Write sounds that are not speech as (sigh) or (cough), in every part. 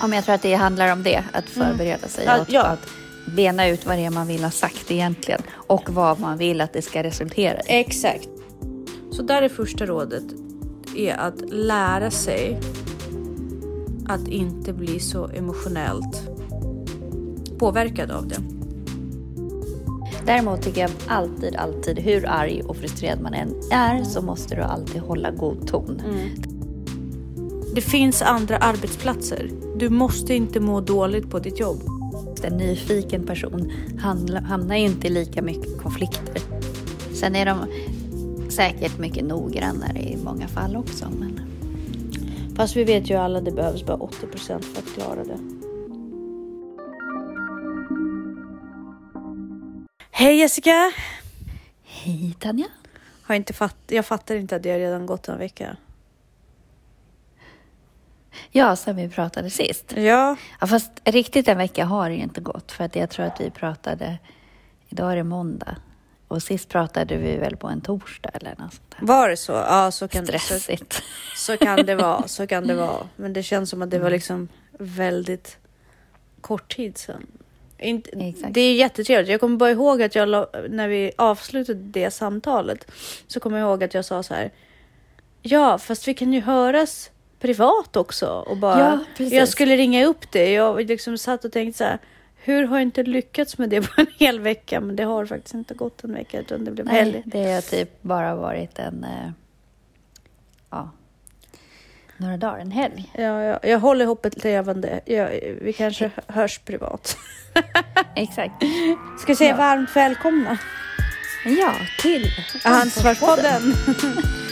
Ja, men jag tror att det handlar om det, att förbereda sig och ja. att bena ut vad det är man vill ha sagt egentligen och vad man vill att det ska resultera i. Exakt. Så där är första rådet är att lära sig att inte bli så emotionellt påverkad av det. Däremot tycker jag alltid, alltid, hur arg och frustrerad man än är, så måste du alltid hålla god ton. Det finns andra arbetsplatser. Du måste inte må dåligt på ditt jobb. En nyfiken person hamnar ju inte i lika mycket konflikter. Sen är de säkert mycket noggrannare i många fall också. Men... Fast vi vet ju alla det behövs bara 80 för att klara det. Hej Jessica! Hej Tanja! Har inte fatt, jag fattar inte att det redan gått en vecka. Ja, sen vi pratade sist. Ja, Ja, fast riktigt en vecka har det ju inte gått för att jag tror att vi pratade, idag är det måndag och sist pratade vi väl på en torsdag eller något sånt där. var det så? Ja, så kan, så, Stressigt. så kan det vara. Så kan det (laughs) vara. Men det känns som att det var liksom väldigt kort tid sedan. Inte, det är jättetrevligt. Jag kommer bara ihåg att jag när vi avslutade det samtalet så kommer jag ihåg att jag sa så här. Ja, fast vi kan ju höras privat också och bara. Ja, jag skulle ringa upp det. Jag liksom satt och tänkte så här. Hur har jag inte lyckats med det på en hel vecka? Men det har faktiskt inte gått en vecka utan det blev Nej, helg. det har typ bara varit en, eh, ja, några dagar, en helg. Ja, jag, jag håller hoppet levande. Jag, vi kanske hörs privat. (laughs) Exakt. Ska säga Ja. varmt välkomna. Ja, till Ansvarspodden. (laughs)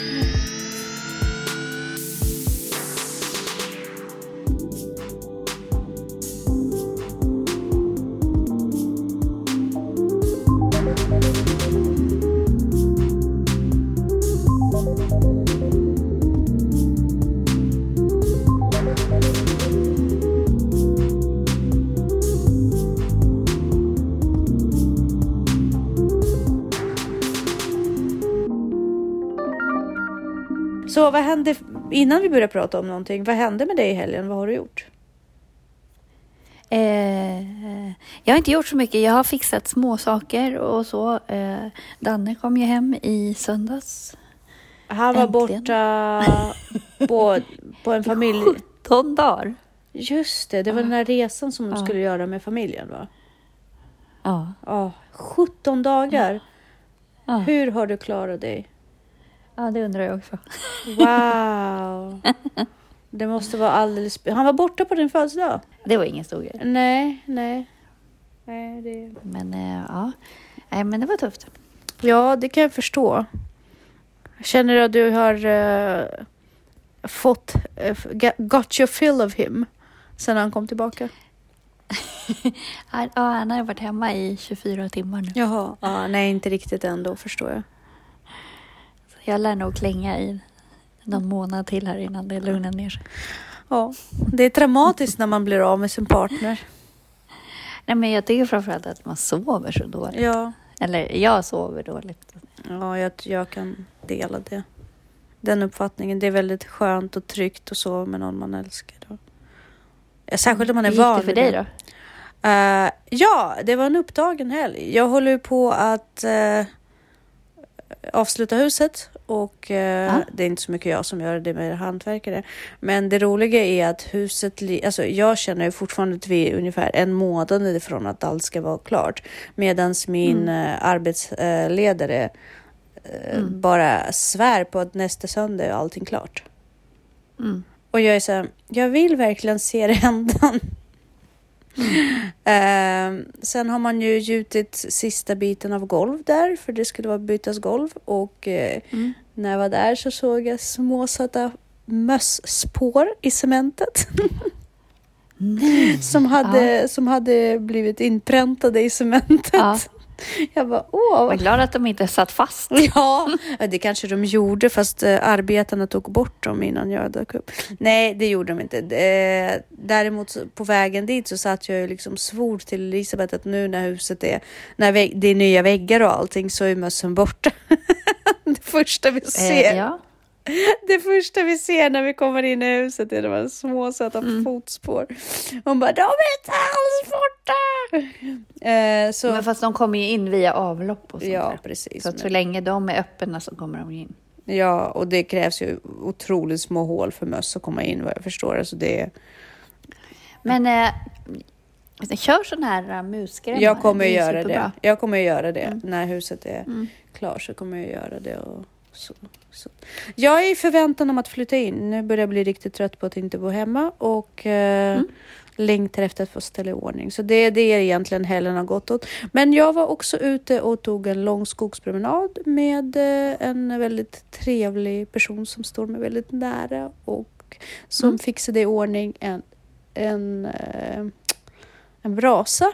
Så vad hände innan vi börjar prata om någonting? Vad hände med dig i helgen? Vad har du gjort? Eh, jag har inte gjort så mycket. Jag har fixat små saker och så. Eh, Danne kom ju hem i söndags. Han var Äntligen. borta på, på en (laughs) familj. 17 dagar. Just det, det var den där resan som de Ja. skulle göra med familjen va? Ja. Ja, 17 dagar. Ja. Hur har du klarat dig? Ja, det undrar jag också. Wow! Det måste vara alldeles... Han var borta på din födelsedag? Det var ingen stor grej. Nej, nej. nej det... Men eh, ja, Nej, men det var tufft. Ja, det kan jag förstå. Känner du att du har eh, fått... eh, got- your fill of him sen han kom tillbaka? Han, (laughs) ja, han har varit hemma i 24 timmar nu. Jaha. Ja, nej, inte riktigt ändå förstår jag. Jag lär nog klänga i någon månad till här innan det lugnar ner sig. Ja, det är traumatiskt när man blir av med sin partner. Nej, men jag tycker framförallt att man sover så dåligt. Ja, Eller jag sover dåligt. ja jag, jag kan dela det. Den uppfattningen. Det är väldigt skönt och tryggt och så med någon man älskar. Då. Särskilt om man är Hur gick van det för dig då? Eh, ja, det var en upptagen helg. Jag håller på att eh, avsluta huset och eh, Ja. det är inte så mycket jag som gör det med hantverkare. Men det roliga är att huset, alltså jag känner fortfarande att vi är ungefär en månad ifrån att allt ska vara klart. Medan min eh, arbetsledare eh, Mm. bara svär på att nästa söndag är allting klart. Mm. Och jag är så här, jag vill verkligen se det hända. (laughs) Ehm, sen har man ju gjutit sista biten av golv där, för det skulle vara bytas golv. Och eh, Mm. när jag var där så såg jag små söta mösspår i cementet Nej. (laughs) som hade, som hade blivit inpräntade i cementet. Ja. (laughs) Jag bara, åh, Var glad att de inte satt fast. (laughs) Ja, det kanske de gjorde fast eh, arbetarna tog bort dem innan jag dök upp. Nej, det gjorde de inte. Eh, Däremot på vägen dit så satt jag ju liksom svor till Elisabeth att nu när huset är, när det är nya väggar och allting så är mössen borta. (laughs) det första vi ser. Eh, ja. Det första vi ser när vi kommer in i huset är de här små söta Mm. fotspår. Hon bara, de är inte alls borta! Eh, så, Men fast de kommer ju in via avlopp och sånt ja, där. precis. Så att så länge de är öppna så kommer de in. Ja, och det krävs ju otroligt små hål för möss att komma in vad jag förstår. Alltså det, Men eh, kör sån här uh, musgrämmar. jag kommer Det att göra det. superbra. Jag kommer att göra det. Mm. När huset är Mm. klart så kommer jag göra det. Och så, så. Jag är i förväntan om att flytta in. Nu börjar jag bli riktigt trött på att inte bo hemma och eh, Mm. längtar efter att få ställa i ordning. Så det är det egentligen helgen har gått åt. Men jag var också ute och tog en lång skogspromenad med eh, en väldigt trevlig person som står mig väldigt nära och som Mm. fixade i ordning en, en, eh, en brasa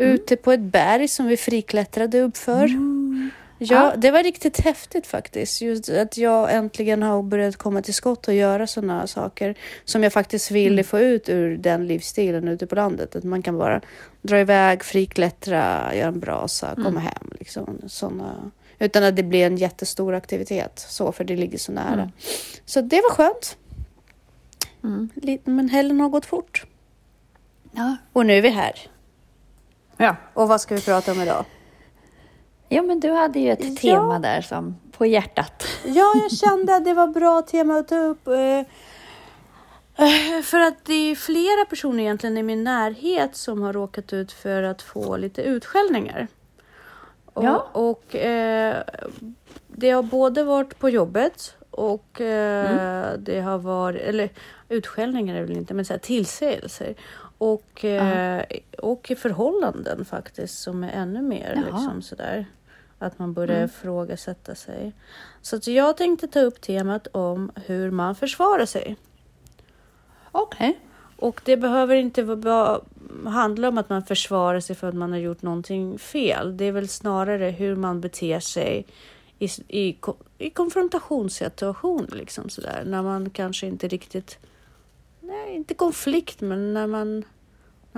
Mm. ute på ett berg som vi friklättrade uppför. Mm. Ja, det var riktigt häftigt faktiskt. Just att jag äntligen har börjat komma till skott och göra sådana saker som jag faktiskt ville Mm. få ut ur den livsstilen ute på landet. Att man kan bara dra iväg, friklättra, göra en brasa, komma Mm. hem. Liksom, såna, utan att det blir en jättestor aktivitet, så för det ligger så nära. Mm. Så det var skönt. Mm. Men helgen har gått fort. Ja. Och nu är vi här. ja. Och vad ska vi prata om idag? Ja, men du hade ju ett Ja. tema där som på hjärtat. Ja, jag kände att det var bra tema att ta upp. eh, eh, För att det är flera personer egentligen i min närhet som har råkat ut för att få lite utskällningar. Och, Ja. och eh, det har både varit på jobbet och eh, det har varit, eller utskällningar är väl inte, men så här, tillsägelser. Och, eh, och i förhållanden faktiskt som är ännu mer Jaha. liksom sådär. Att man börjar Mm. ifrågasätta sig. Så att jag tänkte ta upp temat om hur man försvarar sig. Okej. Och det behöver inte vara handla om att man försvarar sig för att man har gjort någonting fel. Det är väl snarare hur man beter sig i, i, i konfrontationssituationer. Liksom sådär. När man kanske inte riktigt, nej inte konflikt, men när man,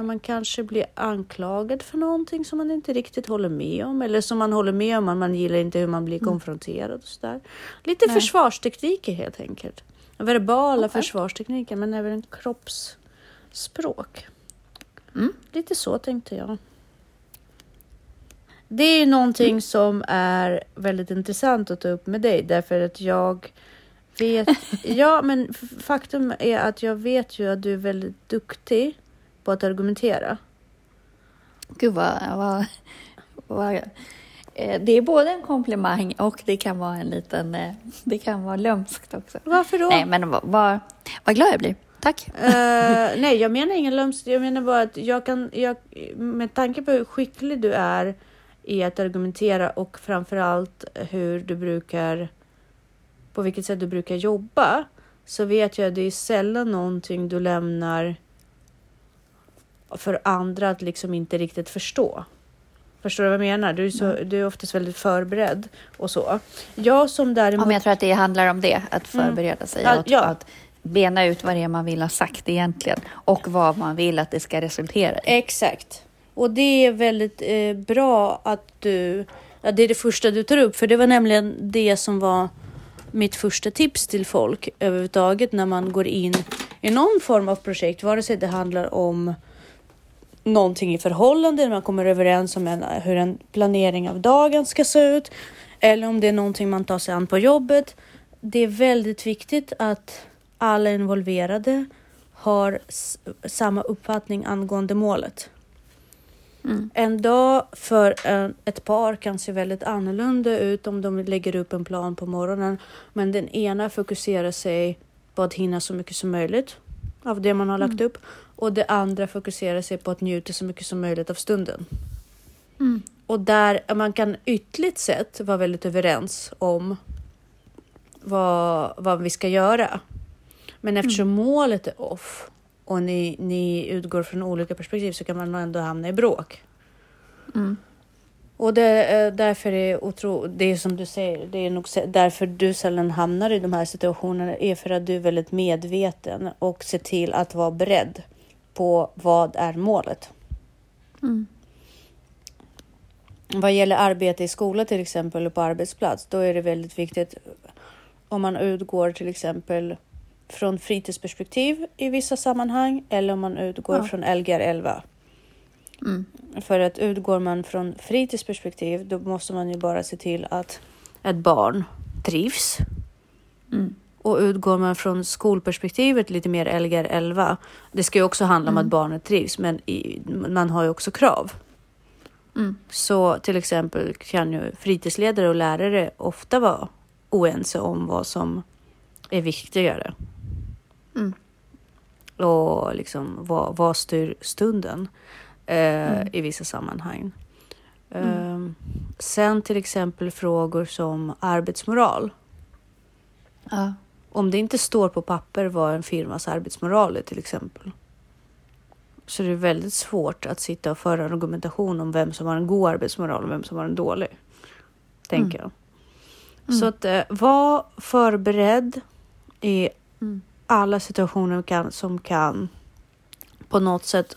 när man kanske blir anklagad för någonting som man inte riktigt håller med om. Eller som man håller med om, men man gillar inte hur man blir konfronterad och sådär. Lite Nej. försvarstekniker helt enkelt. Verbala Okej. försvarstekniker, men även kroppsspråk. Mm. Lite så tänkte jag. Det är någonting som är väldigt intressant att ta upp med dig därför att jag vet. (laughs) ja, men faktum är att jag vet ju att du är väldigt duktig på att argumentera. Gud vad... vad, vad eh, det är både en komplimang och det kan vara en liten... eh, Det kan vara lömskt också. Varför då? Nej, men vad, vad, vad glad jag blir. Tack. Eh, (laughs) nej, jag menar ingen lömsk. Jag menar bara att jag kan, jag, med tanke på hur skicklig du är i att argumentera och framförallt hur du brukar, på vilket sätt du brukar jobba, så vet jag att det är sällan någonting du lämnar för andra att liksom inte riktigt förstå. Förstår du vad jag menar? Du är, så, du är oftast väldigt förberedd och så. Jag som däremot... Ja, men jag tror att det handlar om det, att förbereda sig. Ja, och att, ja. att bena ut vad det är man vill ha sagt egentligen och vad man vill att det ska resultera i. Exakt. Och det är väldigt eh, bra att du... Ja, det är det första du tar upp, för det var nämligen det som var mitt första tips till folk överhuvudtaget när man går in i någon form av projekt, vare sig det handlar om någonting i förhållande, man kommer överens om en, hur en planering av dagen ska se ut, eller om det är någonting man tar sig an på jobbet. Det är väldigt viktigt att alla involverade har samma uppfattning angående målet. Mm. En dag för en, ett par kan se väldigt annorlunda ut om de lägger upp en plan på morgonen. Men den ena fokuserar sig på att hinna så mycket som möjligt av det man har lagt upp. Och det andra fokuserar sig på att njuta så mycket som möjligt av stunden. Mm. Och där man kan ytligt sett vara väldigt överens om vad, vad vi ska göra. Men eftersom målet är off och ni, ni utgår från olika perspektiv så kan man ändå hamna i bråk. Mm. Och det, är därför är otro, det är som du säger, det är nog därför du sällan hamnar i de här situationerna är för att du är väldigt medveten och ser till att vara beredd på vad är målet. Mm. Vad gäller arbete i skola till exempel eller på arbetsplats, då är det väldigt viktigt om man utgår till exempel från fritidsperspektiv i vissa sammanhang eller om man utgår Ja. från Lgr 11. Mm. För att utgår man från fritidsperspektiv då måste man ju bara se till att ett barn trivs. Mm. Och utgår man från skolperspektivet lite mer Lgr 11. Det ska ju också handla om Mm. att barnet trivs men i, man har ju också krav. Mm. Så till exempel kan ju fritidsledare och lärare ofta vara oense om vad som är viktigare. Mm. Och liksom vad, vad styr stunden eh, Mm. i vissa sammanhang. Mm. Eh, sen till exempel frågor som arbetsmoral. Ja. Om det inte står på papper vad en firmas arbetsmoral är till exempel. Så det är väldigt svårt att sitta och föra en argumentation om vem som har en god arbetsmoral och vem som har en dålig. Tänker jag. Mm. Så att eh, var förberedd i Mm. alla situationer kan, som kan på något sätt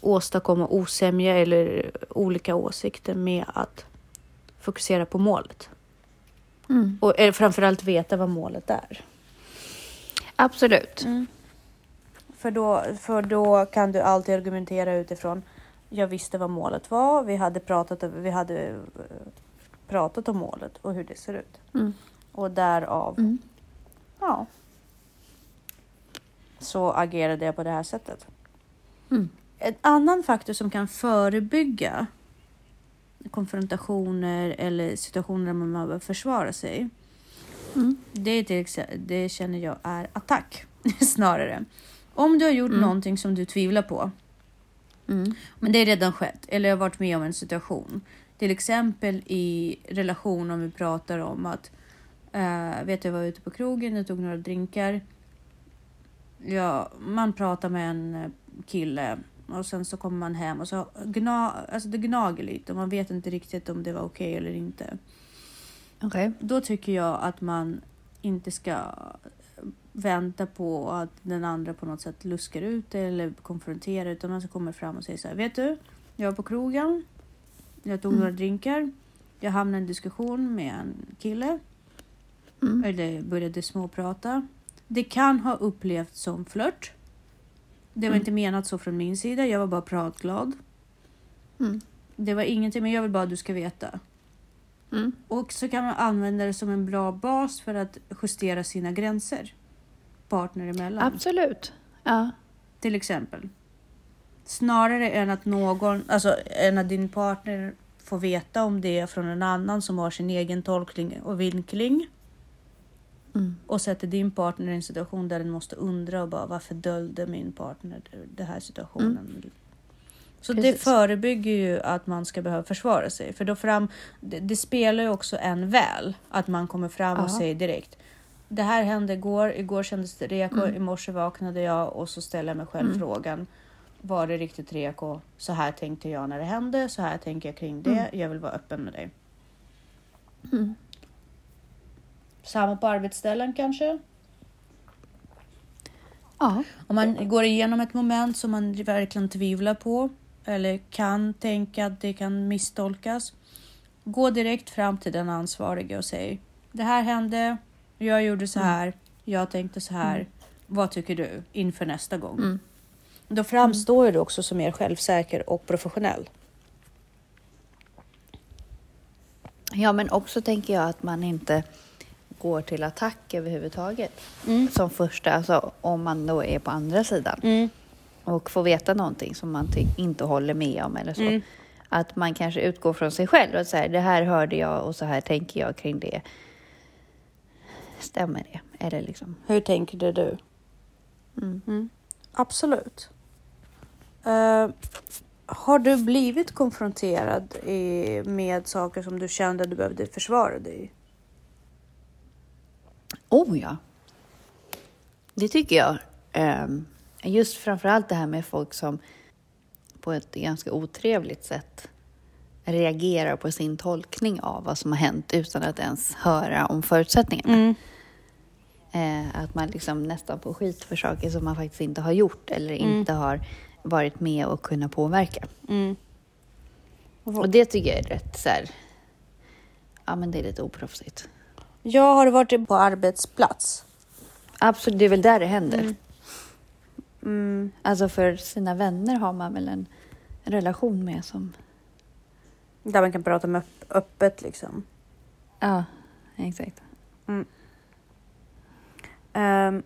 åstadkomma osämja eller olika åsikter med att fokusera på målet. Mm. Och eh, framförallt veta vad målet är. Absolut. För, då, för då kan du alltid argumentera utifrån jag visste vad målet var, vi hade pratat, vi hade eh, pratat om målet och hur det ser ut. Mm. Och därav, Mm. ja, så agerade jag på det här sättet. Mm. En annan faktor som kan förebygga konfrontationer eller situationer där man behöver försvara sig. Mm. Det, är till exempel, det känner jag är attack (laughs) snarare. Om du har gjort Mm. någonting som du tvivlar på, Mm. men det är redan skett eller har varit med om en situation. Till exempel i relation om vi pratar om att eh, vet jag var ute på krogen, jag tog några drinkar. Ja, man pratar med en eh, kille och sen så kommer man hem och så gna, alltså det gnager lite och man vet inte riktigt om det var okej eller inte. Okej. Då tycker jag att man inte ska vänta på att den andra på något sätt luskar ut det eller konfronterar utan man ska komma fram och säga så här. Vet du, jag var på krogen. Jag tog Mm. några drinkar. Jag hamnade i en diskussion med en kille. Mm. Eller började småprata. Det kan ha upplevts som flört. Det var Mm. inte menat så från min sida. Jag var bara pratglad. Mm. Det var ingenting, men jag vill bara att du ska veta. Mm. Och så kan man använda det som en bra bas för att justera sina gränser. Partner emellan. Absolut. Ja. Till exempel. Snarare än att någon, alltså än att din partner får veta om det från en annan som har sin egen tolkning och vinkling. Mm. Och sätter din partner i en situation där den måste undra och bara varför döljde min partner den här situationen. Så det Mm. Precis. förebygger ju att man ska behöva försvara sig. För då fram, det, det spelar ju också en väl att man kommer fram och Ja. säger direkt. Det här hände igår, igår kändes det reko, Mm. i morse vaknade jag och så ställer jag mig själv Mm. frågan. Var det riktigt reko? Så här tänkte jag när det hände, så här tänker jag kring det. Mm. Jag vill vara öppen med dig. Mm. Samma på arbetsställen kanske? Ja. Om man går igenom ett moment som man verkligen tvivlar på eller kan tänka att det kan misstolkas. Gå direkt fram till den ansvarige och säg Det här hände, jag gjorde så här, jag tänkte så här. Mm. Vad tycker du inför nästa gång? Mm. Då framstår du också som mer självsäker och professionell. ja, men också tänker jag att man inte går till attack överhuvudtaget. Mm. Som första, alltså om man då är på andra sidan Mm. och får veta någonting som man inte håller med om eller så. Mm. Att man kanske utgår från sig själv och säger det här hörde jag och så här tänker jag kring det. Stämmer det? Eller liksom... Hur tänker du? Mm. Absolut. Eh, har du blivit konfronterad i, med saker som du kände att du behövde försvara dig i? Oh ja. Det tycker jag. Ehm, Just framförallt det här med folk som på ett ganska otrevligt sätt reagerar på sin tolkning av vad som har hänt utan att ens höra om förutsättningarna. Mm. Eh, att man liksom nästan får skit för saker som man faktiskt inte har gjort eller Mm. inte har varit med och kunnat påverka. Mm. Och det tycker jag är rätt så här, ja men det är lite oproffsigt. Jag har varit på arbetsplats. Absolut, det är väl där det händer. Mm. Mm, Alltså för sina vänner har man väl en relation med som... där man kan prata med öpp- öppet liksom. Ja, exakt. Ehm,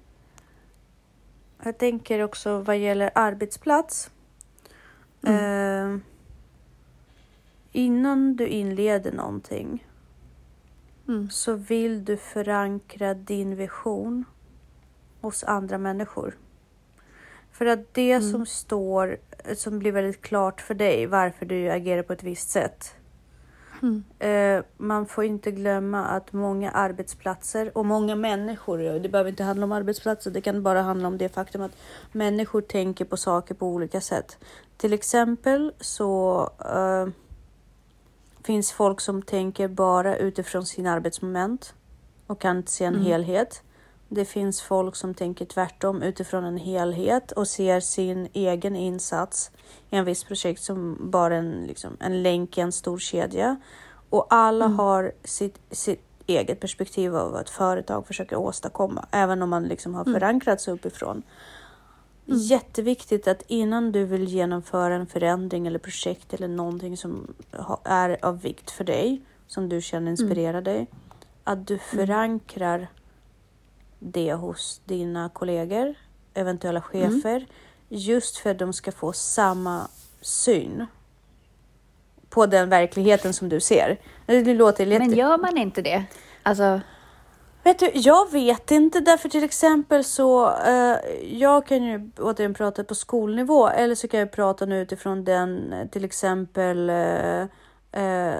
jag tänker också vad gäller arbetsplats. Ehm, innan du inleder någonting Mm. så vill du förankra din vision hos andra människor. För att det Mm. som står, som blir väldigt klart för dig, varför du agerar på ett visst sätt. Mm. Eh, man får inte glömma att många arbetsplatser och många människor, det behöver inte handla om arbetsplatser, det kan bara handla om det faktum att människor tänker på saker på olika sätt. Till exempel så eh, finns folk som tänker bara utifrån sin arbetsmoment och kan inte se en Mm. helhet. Det finns folk som tänker tvärtom utifrån en helhet och ser sin egen insats i en viss projekt som bara en, liksom, en länk i en stor kedja. Och alla Mm. har sitt, sitt eget perspektiv av vad ett företag försöker åstadkomma, även om man liksom har Mm. förankrats uppifrån. Jätteviktigt att innan du vill genomföra en förändring eller projekt eller någonting som är av vikt för dig, som du känner inspirerar dig, att du förankrar det hos dina kollegor, eventuella chefer, just för att de ska få samma syn på den verkligheten som du ser. Det låter lite... Men gör man inte det? Alltså, Vet du, jag vet inte därför till exempel så eh, jag kan ju återigen prata på skolnivå eller så kan jag prata nu utifrån den eh, till exempel eh, eh,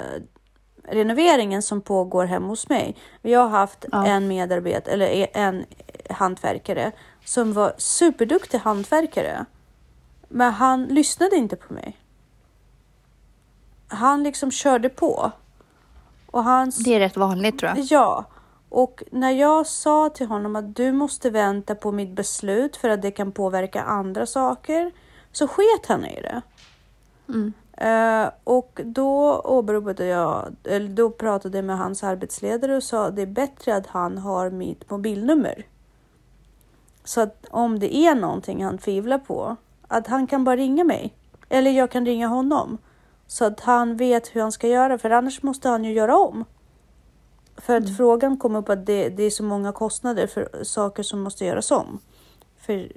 renoveringen som pågår hemma hos mig. Vi har haft Ja. en medarbetare eller e- en hantverkare som var superduktig hantverkare. Men han lyssnade inte på mig. Han liksom körde på. Och han det är rätt vanligt tror jag. Ja, och när jag sa till honom att du måste vänta på mitt beslut för att det kan påverka andra saker så sket han i det. Mm. Eh, och då åberopade jag, eller då pratade jag med hans arbetsledare och sa att det är bättre att han har mitt mobilnummer. Så att om det är någonting han tvivlar på, att han kan bara ringa mig. Eller jag kan ringa honom. Så att han vet hur han ska göra, för annars måste han ju göra om. För att frågan kom upp att det, det är så många kostnader för saker som måste göras om. För,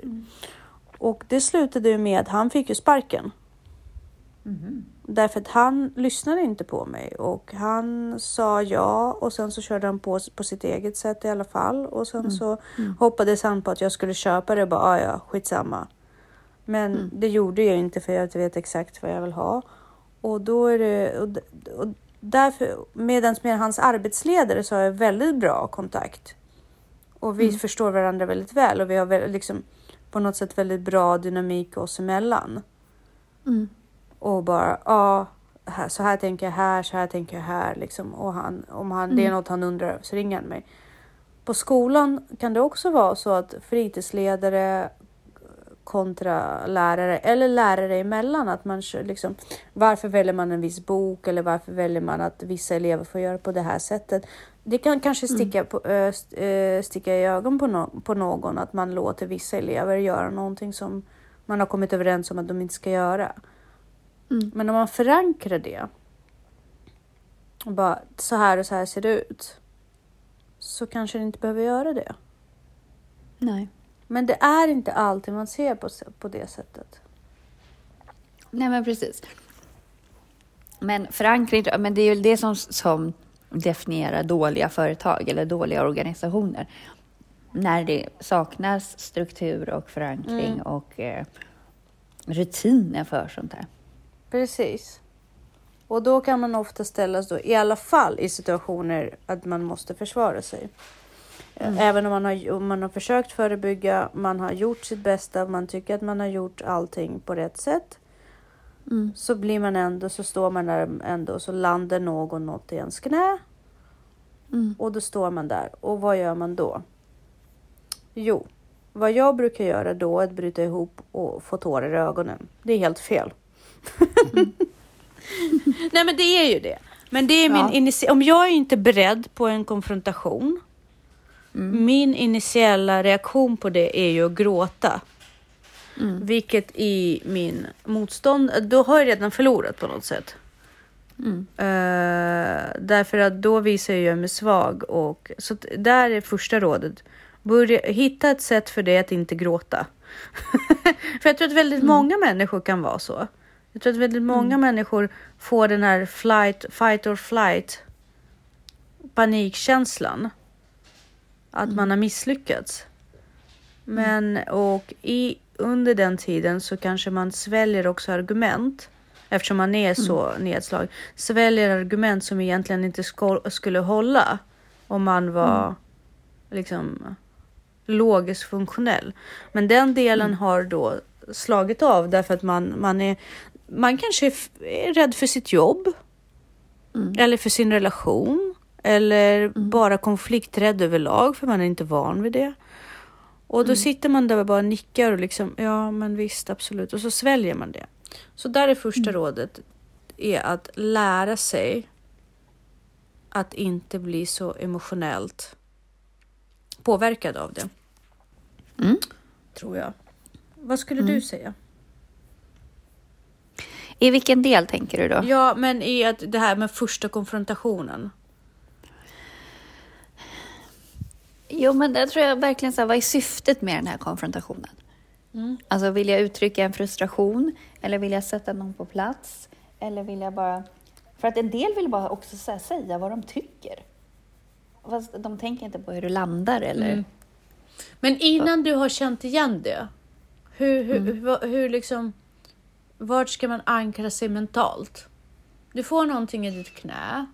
Och det slutade ju med att han fick ju sparken. Därför att han lyssnade inte på mig. Och han sa ja och sen så körde han på på sitt eget sätt i alla fall. Och sen så hoppades han på att jag skulle köpa det. Och bara "Ah, ja, skitsamma. Men det gjorde jag inte för jag vet exakt vad jag vill ha. Och då är det, och, och därför, medans med hans arbetsledare så har jag väldigt bra kontakt. Och vi förstår varandra väldigt väl och vi har väl, liksom, på något sätt väldigt bra dynamik oss emellan. Mm. Och bara, ja, här, så här tänker jag här, så här tänker jag här. Liksom. Och han, om han, det är något han undrar så ringer han mig. På skolan kan det också vara så att fritidsledare kontra lärare eller lärare emellan att man liksom varför väljer man en viss bok eller varför väljer man att vissa elever får göra på det här sättet. Det kan kanske sticka, på, ö, sticka i ögon på, no, på någon att man låter vissa elever göra någonting som man har kommit överens om att de inte ska göra. Mm. Men om man förankrar det och bara så här och så här ser det ut så kanske det inte behöver göra det. Nej. Men det är inte alltid man ser på, på det sättet. Nej, men precis. Men förankring, men det är ju det som, som definierar dåliga företag eller dåliga organisationer. När det saknas struktur och förankring Mm. och eh, rutiner för sånt här. Precis. Och då kan man ofta ställas då, i alla fall i situationer att man måste försvara sig. Även om man, har, om man har försökt förebygga, man har gjort sitt bästa, man tycker att man har gjort allting på rätt sätt. Mm. Så blir man ändå, så står man där ändå och så landar någon något i ens knä. Mm. Och då står man där. Och vad gör man då? Jo, vad jag brukar göra då är att bryta ihop och få tårar i ögonen. Det är helt fel. (laughs) Nej men det är ju det. Men det är min Ja. om jag är inte beredd på en konfrontation, min initiala reaktion på det är ju att gråta. Vilket i min motstånd, då har jag redan förlorat på något sätt. Eh, därför att då visar jag mig svag och så där är första rådet. Börja hitta ett sätt för dig att inte gråta. (laughs) för jag tror att väldigt många människor kan vara så. Jag tror att väldigt många människor får den här flight, fight or flight panikkänslan. Att man har misslyckats. Men och i, under den tiden så kanske man sväljer också argument. Eftersom man är så nedslag. Sväljer argument som egentligen inte skulle hålla. Om man var liksom logiskt funktionell. Men den delen har då slagit av därför att man, man är man kanske är, rädd för sitt jobb. Eller för sin relation. Eller bara konflikträdd överlag för man är inte van vid det. Och då sitter man där och bara nickar och liksom ja men visst absolut och så sväljer man det. Så där är första rådet är att lära sig att inte bli så emotionellt påverkad av det. Mm. Tror jag. Vad skulle du säga? I vilken del tänker du då? Ja, men i att det här med första konfrontationen. Jo, men det tror jag verkligen så här, vad är syftet med den här konfrontationen? Alltså, vill jag uttrycka en frustration? Eller vill jag sätta någon på plats? Eller vill jag bara... För att en del vill bara också så här, säga vad de tycker. Fast de tänker inte på hur det landar eller... Men innan du har känt igen det, hur, hur, hur, hur liksom, vart ska man ankra sig mentalt? Du får någonting i ditt knä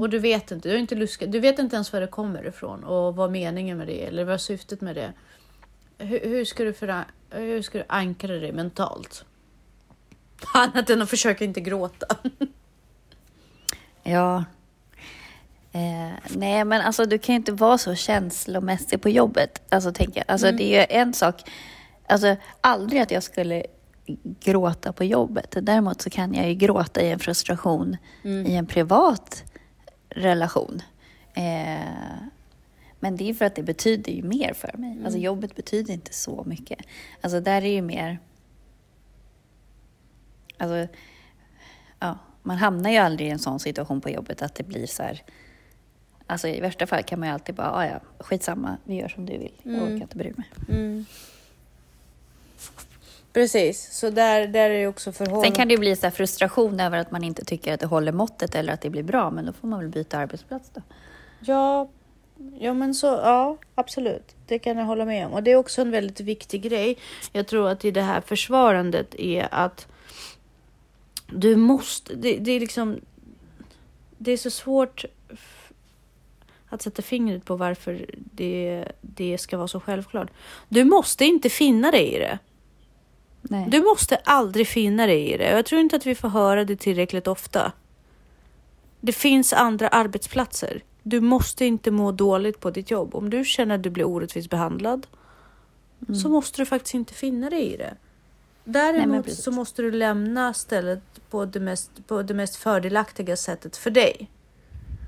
och du vet inte, du, har inte luskat, du vet inte ens var det kommer ifrån och vad meningen med det är eller vad syftet med det är. Hur, hur, ska du föra, hur ska du ankra dig mentalt? (laughs) Annat än att försöka inte gråta. Ja. Eh, nej, men alltså du kan ju inte vara så känslomässig på jobbet. Alltså, tänker jag. Alltså, Det är ju en sak. Alltså, aldrig att jag skulle gråta på jobbet. Däremot så kan jag ju gråta i en frustration i en privat relation. Eh, men det är för att det betyder ju mer för mig. Alltså jobbet betyder inte så mycket. Alltså där är ju mer... Alltså, ja, man hamnar ju aldrig i en sån situation på jobbet att det blir så här... Alltså i värsta fall kan man ju alltid bara, "Ah, ja, skitsamma, vi gör som du vill. Jag orkar inte bry mig. Precis, så där, där är det också förhållande. Sen kan det ju bli så här frustration över att man inte tycker att det håller måttet eller att det blir bra, men då får man väl byta arbetsplats då. Ja, ja men så, ja absolut. Det kan jag hålla med om. Och det är också en väldigt viktig grej. Jag tror att i det här försvarandet är att du måste, det, det är liksom, det är så svårt att sätta fingret på varför det, det ska vara så självklart. Du måste inte finna dig i det. Nej. Du måste aldrig finna dig i det. Jag tror inte att vi får höra det tillräckligt ofta. Det finns andra arbetsplatser. Du måste inte må dåligt på ditt jobb. Om du känner att du blir orättvist behandlad så måste du faktiskt inte finna dig i det. Däremot precis. så måste du lämna stället på det mest, på det mest fördelaktiga sättet för dig.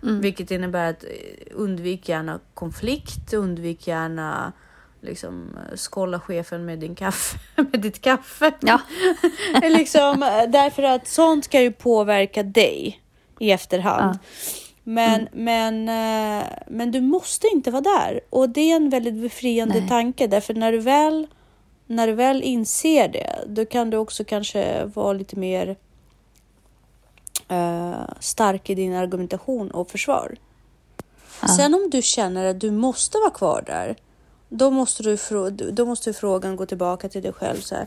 Vilket innebär att eh, undvik gärna konflikt, undvik gärna liksom eh, skålla chefen med din kaffe, (laughs) med ditt kaffe. Ja. (laughs) liksom, eh, därför att sånt kan ju påverka dig i efterhand. Men, men, eh, men du måste inte vara där. Och det är en väldigt befriande Nej. tanke. Därför när du väl när du väl inser det, då kan du också kanske vara lite mer eh, stark i din argumentation och försvar. Sen om du känner att du måste vara kvar där, då måste, du, då måste frågan gå tillbaka till dig själv. Så här,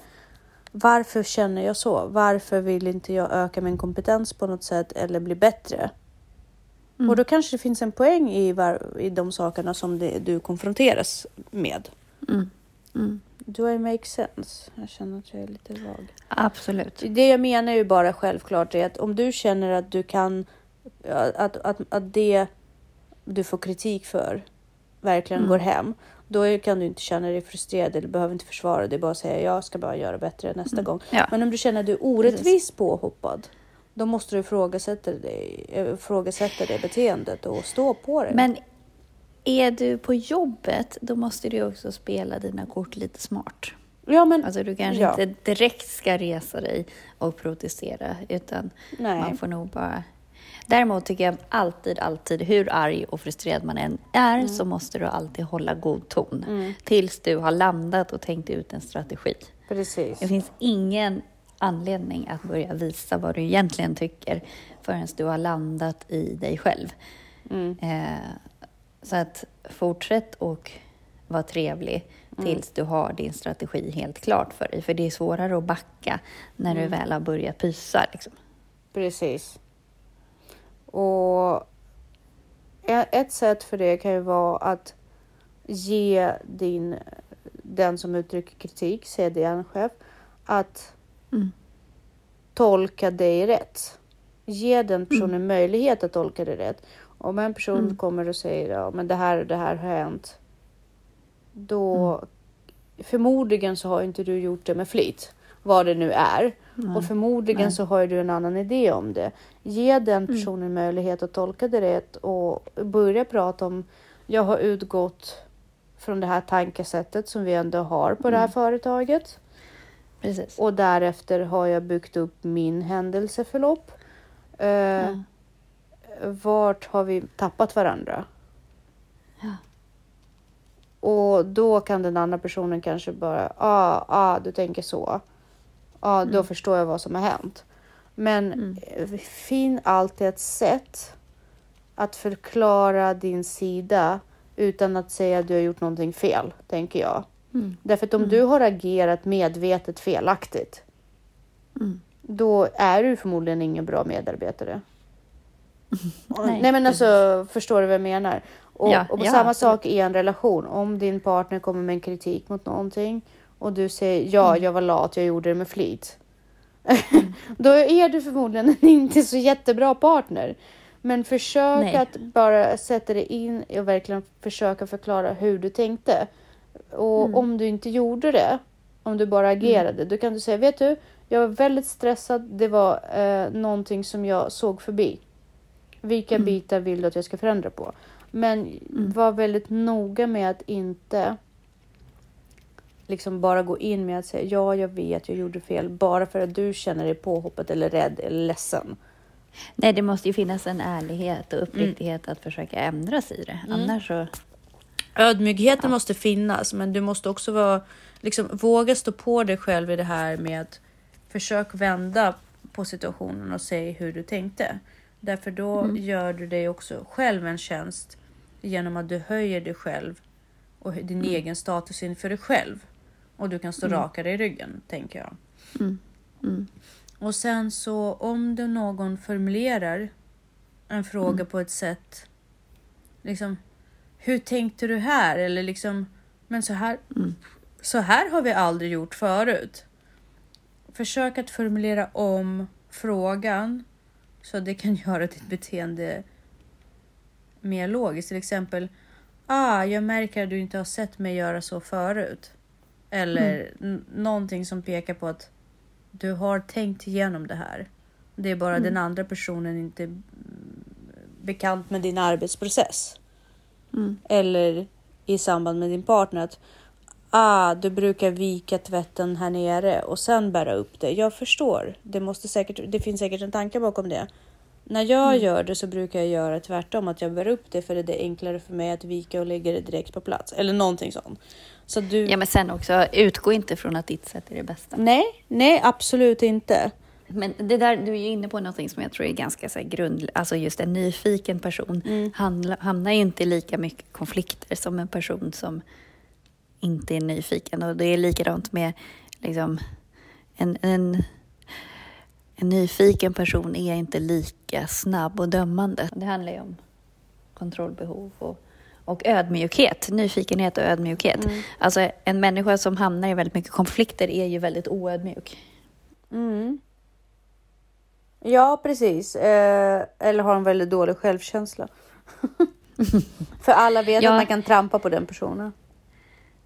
varför känner jag så? Varför vill inte jag öka min kompetens på något sätt eller bli bättre? Och då kanske det finns en poäng i, var, i de sakerna som det, du konfronteras med. Mm. Mm. Do I make sense? Jag känner att jag är lite vag. Absolut. Det jag menar ju bara självklart är att om du känner att du kan, att, att, att det du får kritik för verkligen går hem, då kan du inte känna dig frustrerad eller behöver inte försvara dig, bara säga jag ska bara göra bättre nästa gång. Ja. Men om du känner att du är orättvis påhoppad, då måste du ifrågasätta det, ifrågasätta det beteendet och stå på det. Men är du på jobbet, då måste du också spela dina kort lite smart. ja, men, Alltså du kanske Ja. inte direkt ska resa dig och protestera, utan Nej. man får nog bara... Däremot tycker jag alltid, alltid, hur arg och frustrerad man än är, Mm. så måste du alltid hålla god ton. Tills du har landat och tänkt ut en strategi. precis. Det finns ingen anledning att börja visa vad du egentligen tycker förrän du har landat i dig själv. Mm. Eh, så att fortsätt och vara trevlig tills du har din strategi helt klart för dig. För det är svårare att backa när du väl har börjat pysa. Liksom. Precis. Och ett sätt för det kan ju vara att ge din, den som uttrycker kritik, CDN-chef, att Mm. tolka dig rätt. Ge den personen möjlighet att tolka dig rätt. Om en person Mm. kommer och säger ja, men det här och det här har hänt. Då förmodligen så har inte du gjort det med flit. Vad det nu är. Och förmodligen Nej. så har du en annan idé om det. Ge den personen möjlighet att tolka det rätt och börja prata om jag har utgått från det här tankesättet som vi ändå har på det här företaget. Precis. Och därefter har jag byggt upp min händelseförlopp. Eh, Ja. Vart har vi tappat varandra? Ja. Och då kan den andra personen kanske bara, ah, ah du tänker så. Ja, då förstår jag vad som har hänt. Men Mm. eh, finn alltid ett sätt att förklara din sida utan att säga att du har gjort någonting fel, tänker jag. Mm. Därför att om du har agerat medvetet felaktigt, Mm. då är du förmodligen ingen bra medarbetare. (laughs) Nej, Nej, men alltså, förstår du vad jag menar? Och, Ja, och på ja, samma absolut. sak i en relation. Om din partner kommer med en kritik mot någonting och du säger ja, Mm. jag var lat, jag gjorde det med flit. (laughs) Då är du förmodligen en (laughs) inte så jättebra partner. Men försök Nej. att bara sätta dig in och verkligen försöka förklara hur du tänkte. Och Mm. om du inte gjorde det, om du bara agerade, då kan du säga, vet du, jag var väldigt stressad, det var eh, någonting som jag såg förbi. Vilka Mm. bitar vill du att jag ska förändra på? Men var väldigt noga med att inte liksom bara gå in med att säga ja, jag vet, jag gjorde fel, bara för att du känner dig påhoppad eller rädd eller ledsen. Nej, det måste ju finnas en ärlighet och uppriktighet att försöka ändra sig i det. Annars så... Ödmjukheten måste finnas, men du måste också vara, liksom, våga stå på dig själv i det här med att försök vända på situationen och säg hur du tänkte. Därför då gör du dig också själv en tjänst genom att du höjer dig själv och din egen status inför dig själv. Och du kan stå rakare i ryggen, tänker jag. Mm. Mm. Och sen så om det någon formulerar en fråga på ett sätt, liksom hur tänkte du här? Eller liksom, men så här, Mm. så här har vi aldrig gjort förut. Försök att formulera om frågan så det kan (laughs) göra ditt beteende mer logiskt. Till exempel, ah, jag märker att du inte har sett mig göra så förut. Eller n- någonting som pekar på att du har tänkt igenom det här. Det är bara den andra personen inte mm, bekant med din arbetsprocess. Mm. Eller i samband med din partner att ah, du brukar vika tvätten här nere och sen bära upp det. Jag förstår. Det, måste säkert, det finns säkert en tanke bakom det. När jag gör det så brukar jag göra tvärtom, att jag bär upp det för det är enklare för mig att vika och lägga det direkt på plats. Eller någonting sånt. Så du... Ja, men sen också, utgå inte från att ditt sätt är det bästa. Nej, nej, absolut inte. Men det där, du är ju inne på någonting som jag tror är ganska så grund... Alltså just en nyfiken person handla, hamnar ju inte i lika mycket konflikter som en person som inte är nyfiken. Och det är likadant med liksom, en, en, en nyfiken person är inte lika snabb och dömande. Det handlar ju om kontrollbehov och, och ödmjukhet. Nyfikenhet och ödmjukhet. Alltså en människa som hamnar i väldigt mycket konflikter är ju väldigt oödmjuk. Mm. Ja, precis. Eh, eller har en väldigt dålig självkänsla. (laughs) För alla vet Ja. att man kan trampa på den personen.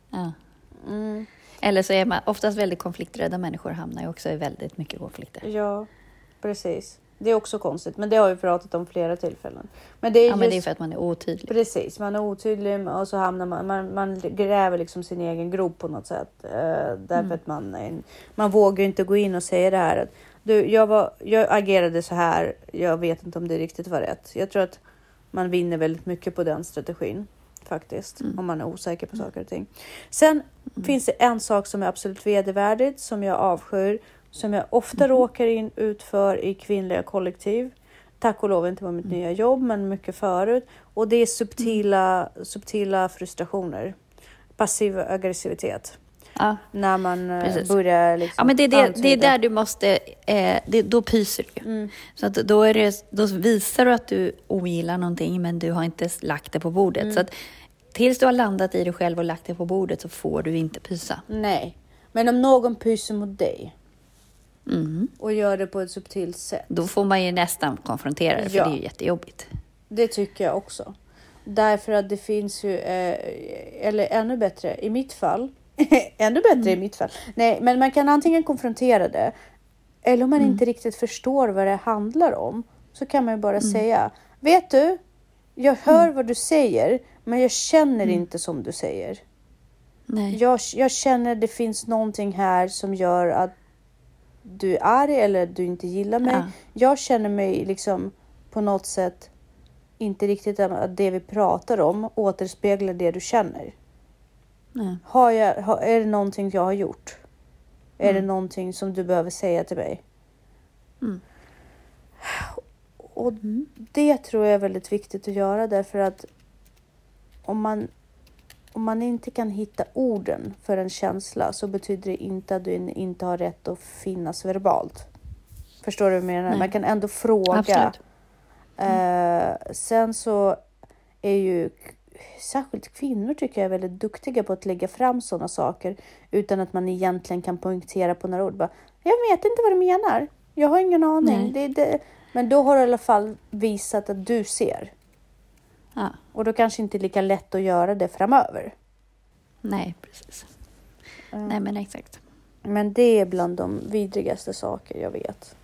Ja. Mm. Eller så är man oftast väldigt konflikträdda människor hamnar ju också i väldigt mycket konflikter. Ja, precis. Det är också konstigt, men det har vi pratat om flera tillfällen. Men det är Ja, just... men det är för att man är otydlig. Precis, man är otydlig och så hamnar man, man, man gräver liksom sin egen grop på något sätt. Eh, därför Mm. att man, är- man vågar inte gå in och säga det här. att, Du, jag, var, jag agerade så här, jag vet inte om det riktigt var rätt. Jag tror att man vinner väldigt mycket på den strategin faktiskt, Mm. om man är osäker på saker och ting. Sen finns det en sak som är absolut vedervärdigt, som jag avskyr, som jag ofta Mm. råkar in ut för i kvinnliga kollektiv. Tack och lov inte på mitt Mm. nya jobb, men mycket förut. Och det är subtila, subtila frustrationer. Passiv aggressivitet. Ja. När man eh, Precis. börjar liksom Ja, men det är, det, det är där du måste... Eh, det, då pyser du. Mm. Så att då, är det, då visar du att du ogillar någonting, men du har inte lagt det på bordet. Mm. Så att tills du har landat i det själv och lagt det på bordet så får du inte pysa. Nej, men om någon pyser mot dig Mm. och gör det på ett subtilt sätt. Då får man ju nästan konfrontera det, för Ja. det är ju jättejobbigt. Det tycker jag också. Därför att det finns ju, eh, eller ännu bättre i mitt fall, (laughs) ännu bättre i mitt fall. Nej, men man kan antingen konfrontera det eller om man inte riktigt förstår vad det handlar om så kan man ju bara säga, vet du, jag hör vad du säger, men jag känner inte som du säger. Nej. Jag, jag känner det finns någonting här som gör att du är arg eller du inte gillar mig. Ja. Jag känner mig liksom på något sätt inte riktigt att det vi pratar om återspeglar det du känner. Nej. Har jag, har, är det någonting jag har gjort? Är det Mm. någonting som du behöver säga till mig? Mm. Och det tror jag är väldigt viktigt att göra därför att om man, om man inte kan hitta orden för en känsla så betyder det inte att du inte har rätt att finnas verbalt. Förstår du vad jag menar? Nej. Man kan ändå fråga. Absolut. Eh, sen så är ju särskilt kvinnor tycker jag är väldigt duktiga på att lägga fram sådana saker utan att man egentligen kan poängtera på några ord. Bara, jag vet inte vad du menar. Jag har ingen aning. Det, det. Men då har du i alla fall visat att du ser. Ja. Och då kanske inte är lika lätt att göra det framöver. Nej, precis. Ja. Nej, men exakt. Men det är bland de vidrigaste saker jag vet.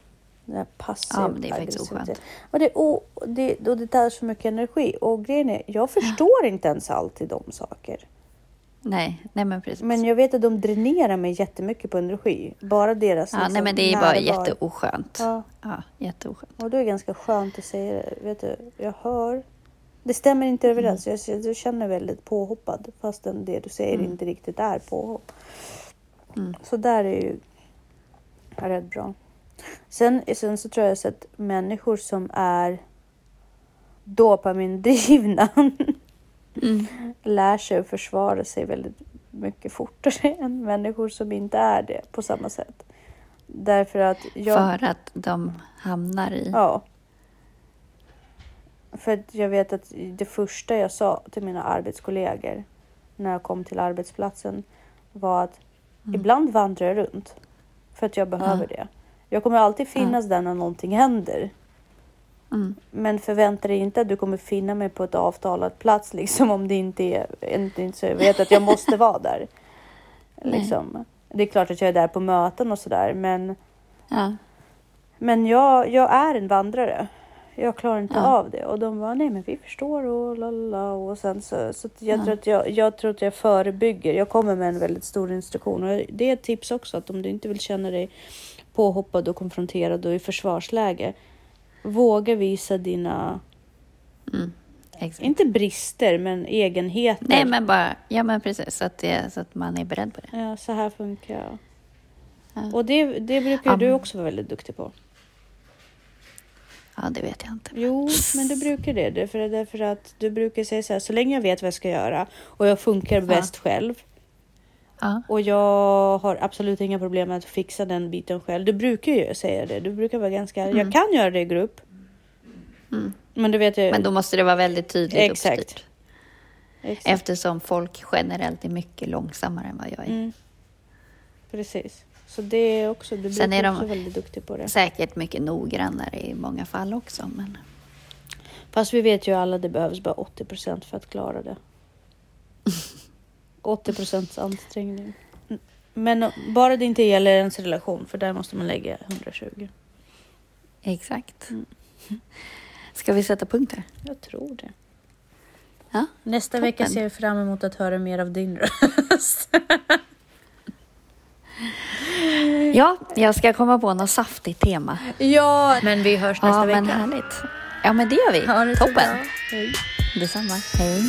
Det här passiv Ja, men det är faktiskt oskönt. Och det, och det, och det tar så mycket energi. Och grejen är, jag förstår inte ens alltid de saker. Nej, nej men precis. Men jag vet att de dränerar mig jättemycket på energi. Bara deras ja, liksom, nej, men det är bara jätteoskönt. Ja, Ja, jätteoskönt. och då är det ganska skönt att säga det. Vet du, jag hör. Det stämmer inte överens. Jag, jag känner väldigt påhoppad fastän det du säger Mm. inte riktigt är påhopp. Mm. Så där är ju är rätt bra. Sen, sen så tror jag så att människor som är dopamindrivna Mm. lär sig att försvara sig väldigt mycket fortare (laughs) än människor som inte är det på samma sätt. Därför att jag... För att de hamnar i... Ja. För att jag vet att det första jag sa till mina arbetskollegor när jag kom till arbetsplatsen var att Mm. ibland vandrar jag runt för att jag behöver det. Jag kommer alltid finnas där när någonting händer. Mm. Men förvänta dig inte att du kommer finna mig på ett avtalad plats liksom om det inte är, inte, så jag vet att jag måste vara där. (laughs) Liksom. Det är klart att jag är där på möten och sådär men, Ja. men jag, jag är en vandrare. Jag klarar inte Ja. av det och de var nej men vi förstår och lalala och sen så, så jag, Ja. tror att jag, jag tror att jag förebygger. Jag kommer med en väldigt stor instruktion och det är ett tips också att om du inte vill känna dig påhoppad och konfronterad och i försvarsläge våga visa dina Mm. Exakt. Inte brister, men egenheter. Nej, men bara... Ja, men precis. Så att, det, så att man är beredd på det. Ja, så här funkar jag. Ja. Och det, det brukar Ja, du också vara väldigt duktig på. Ja, det vet jag inte. Jo, men du brukar det. Därför, därför att du brukar säga så här, så länge jag vet vad jag ska göra och jag funkar bäst själv Ja. och jag har absolut inga problem med att fixa den biten själv. Du brukar ju säga det. Du brukar vara ganska, jag kan göra det i grupp. Mm. Men du vet ju. Men då måste det vara väldigt tydligt Exakt. uppstyrt. Exakt. Eftersom folk generellt är mycket långsammare än vad jag är. Mm. Precis. Så det är också, du Sen är de- väldigt duktig på det. Säkert mycket noggrannare i många fall också. Men Fast vi vet ju alla det behövs bara 80 procent för att klara det. (laughs) 80 procents ansträngning. Men bara det inte gäller ens relation, för där måste man lägga 120. Exakt. Ska vi sätta punkt här? Jag tror det. Ja, Nästa Toppen. vecka ser jag fram emot att höra mer av din röst. (laughs) ja jag ska komma på något saftigt tema. ja, men vi hörs nästa Ja, vecka. men härligt. Ja, men det gör vi. Ha det Toppen. Hej. Detsamma. Hej.